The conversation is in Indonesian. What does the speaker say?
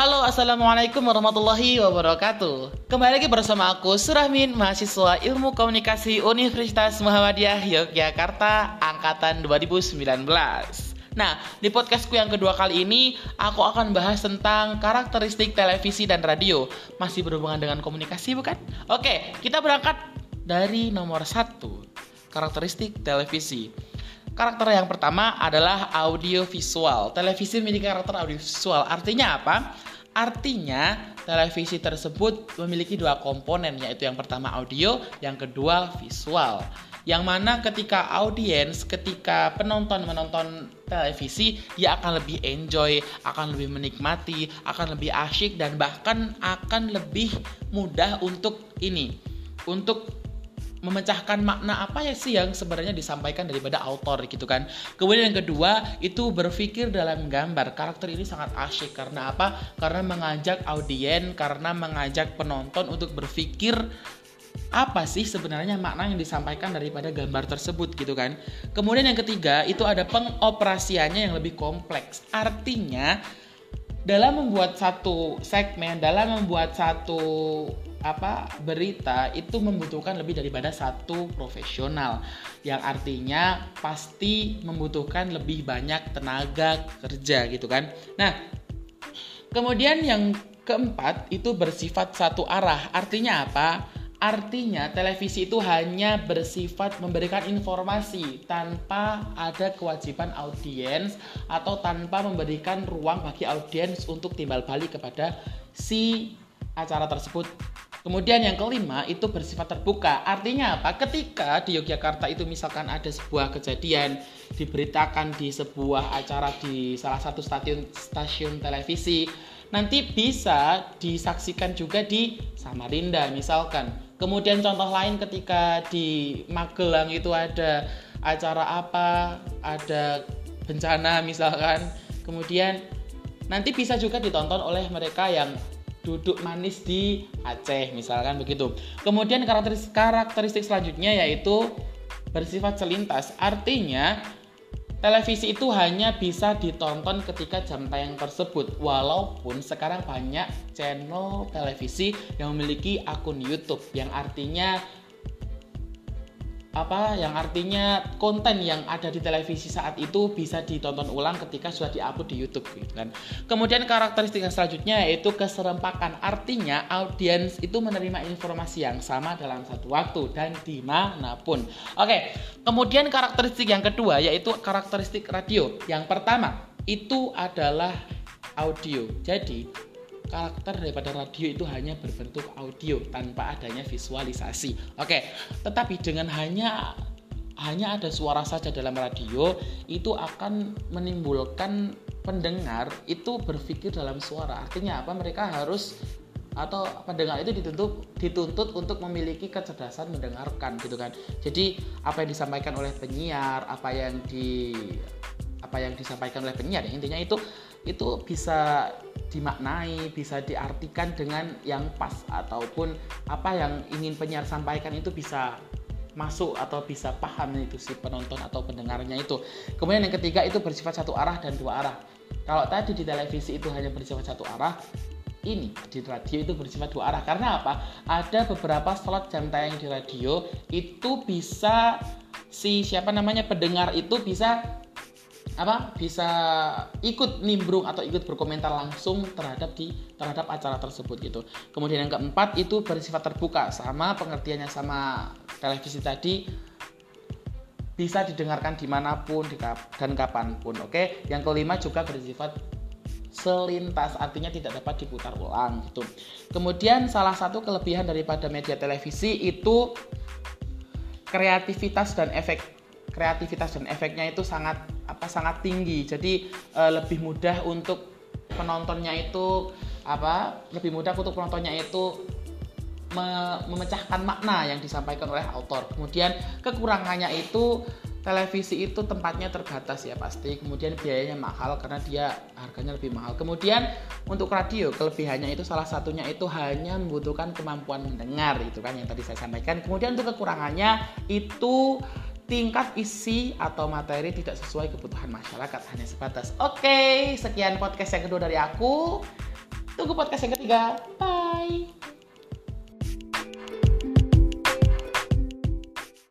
Halo, Assalamualaikum warahmatullahi wabarakatuh. Kembali lagi bersama aku, Surahmin, mahasiswa ilmu komunikasi Universitas Muhammadiyah Yogyakarta, Angkatan 2019 Nah, di podcastku yang kedua kali ini, aku akan bahas tentang karakteristik televisi dan radio. Masih berhubungan dengan komunikasi bukan? Oke, kita berangkat dari nomor satu Karakteristik televisi Karakter yang pertama adalah audio visual. Televisi memiliki karakter audio visual. Artinya apa? Artinya televisi tersebut memiliki dua komponen yaitu yang pertama audio, yang kedua visual. Yang mana ketika audiens, ketika penonton menonton televisi, dia akan lebih enjoy, akan lebih menikmati, akan lebih asyik dan bahkan akan lebih mudah untuk ini, untuk memecahkan makna apa ya sih yang sebenarnya disampaikan daripada autor gitu kan. Kemudian yang kedua itu berpikir dalam gambar. Karakter ini sangat asyik karena apa? Karena mengajak audiens, karena mengajak penonton untuk berpikir apa sih sebenarnya makna yang disampaikan daripada gambar tersebut gitu kan. Kemudian yang ketiga itu ada pengoperasiannya yang lebih kompleks. Artinya dalam membuat satu segmen, dalam membuat satu apa berita itu membutuhkan lebih daripada satu profesional yang artinya pasti membutuhkan lebih banyak tenaga kerja gitu kan. Nah, kemudian yang keempat itu bersifat satu arah. Artinya apa? Artinya televisi itu hanya bersifat memberikan informasi tanpa ada kewajiban audiens atau tanpa memberikan ruang bagi audiens untuk timbal balik kepada si acara tersebut Kemudian yang kelima itu bersifat terbuka. Artinya apa? Ketika di Yogyakarta itu misalkan ada sebuah kejadian diberitakan di sebuah acara di salah satu stasiun stasiun televisi, nanti bisa disaksikan juga di Samarinda misalkan. Kemudian contoh lain ketika di Magelang itu ada acara apa, ada bencana misalkan. Kemudian nanti bisa juga ditonton oleh mereka yang duduk manis di Aceh misalkan begitu. Kemudian karakteristik karakteristik selanjutnya yaitu bersifat selintas. Artinya televisi itu hanya bisa ditonton ketika jam tayang tersebut. Walaupun sekarang banyak channel televisi yang memiliki akun YouTube yang artinya apa yang artinya konten yang ada di televisi saat itu bisa ditonton ulang ketika sudah diupload di YouTube gitu kan. Kemudian karakteristik yang selanjutnya yaitu keserempakan. Artinya audiens itu menerima informasi yang sama dalam satu waktu dan di mana pun. Oke, kemudian karakteristik yang kedua yaitu karakteristik radio. Yang pertama itu adalah audio. Jadi karakter daripada radio itu hanya berbentuk audio tanpa adanya visualisasi. Oke, tetapi dengan hanya hanya ada suara saja dalam radio itu akan menimbulkan pendengar itu berpikir dalam suara. Artinya apa? Mereka harus atau pendengar itu dituntut dituntut untuk memiliki kecerdasan mendengarkan gitu kan. Jadi apa yang disampaikan oleh penyiar, apa yang di apa yang disampaikan oleh penyiar intinya itu itu bisa dimaknai, bisa diartikan dengan yang pas ataupun apa yang ingin penyiar sampaikan itu bisa masuk atau bisa paham itu si penonton atau pendengarnya itu. Kemudian yang ketiga itu bersifat satu arah dan dua arah. Kalau tadi di televisi itu hanya bersifat satu arah, ini di radio itu bersifat dua arah. Karena apa? Ada beberapa slot jam tayang di radio itu bisa si siapa namanya pendengar itu bisa apa bisa ikut nimbrung atau ikut berkomentar langsung terhadap di terhadap acara tersebut gitu. Kemudian yang keempat itu bersifat terbuka sama pengertiannya sama televisi tadi bisa didengarkan di mana pun dan kapan pun. Oke, yang kelima juga bersifat selintas artinya tidak dapat diputar ulang gitu. Kemudian salah satu kelebihan daripada media televisi itu kreativitas dan efek kreativitas dan efeknya itu sangat sangat tinggi. Jadi e, lebih mudah untuk penontonnya itu apa lebih mudah untuk penontonnya itu me, memecahkan makna yang disampaikan oleh autor. Kemudian kekurangannya itu televisi itu tempatnya terbatas ya pasti kemudian biayanya mahal karena dia harganya lebih mahal. Kemudian untuk radio kelebihannya itu salah satunya itu hanya membutuhkan kemampuan mendengar itu kan yang tadi saya sampaikan. Kemudian untuk kekurangannya itu tingkat isi atau materi tidak sesuai kebutuhan masyarakat hanya sebatas oke okay, sekian podcast yang kedua dari aku Tunggu podcast yang ketiga. Bye.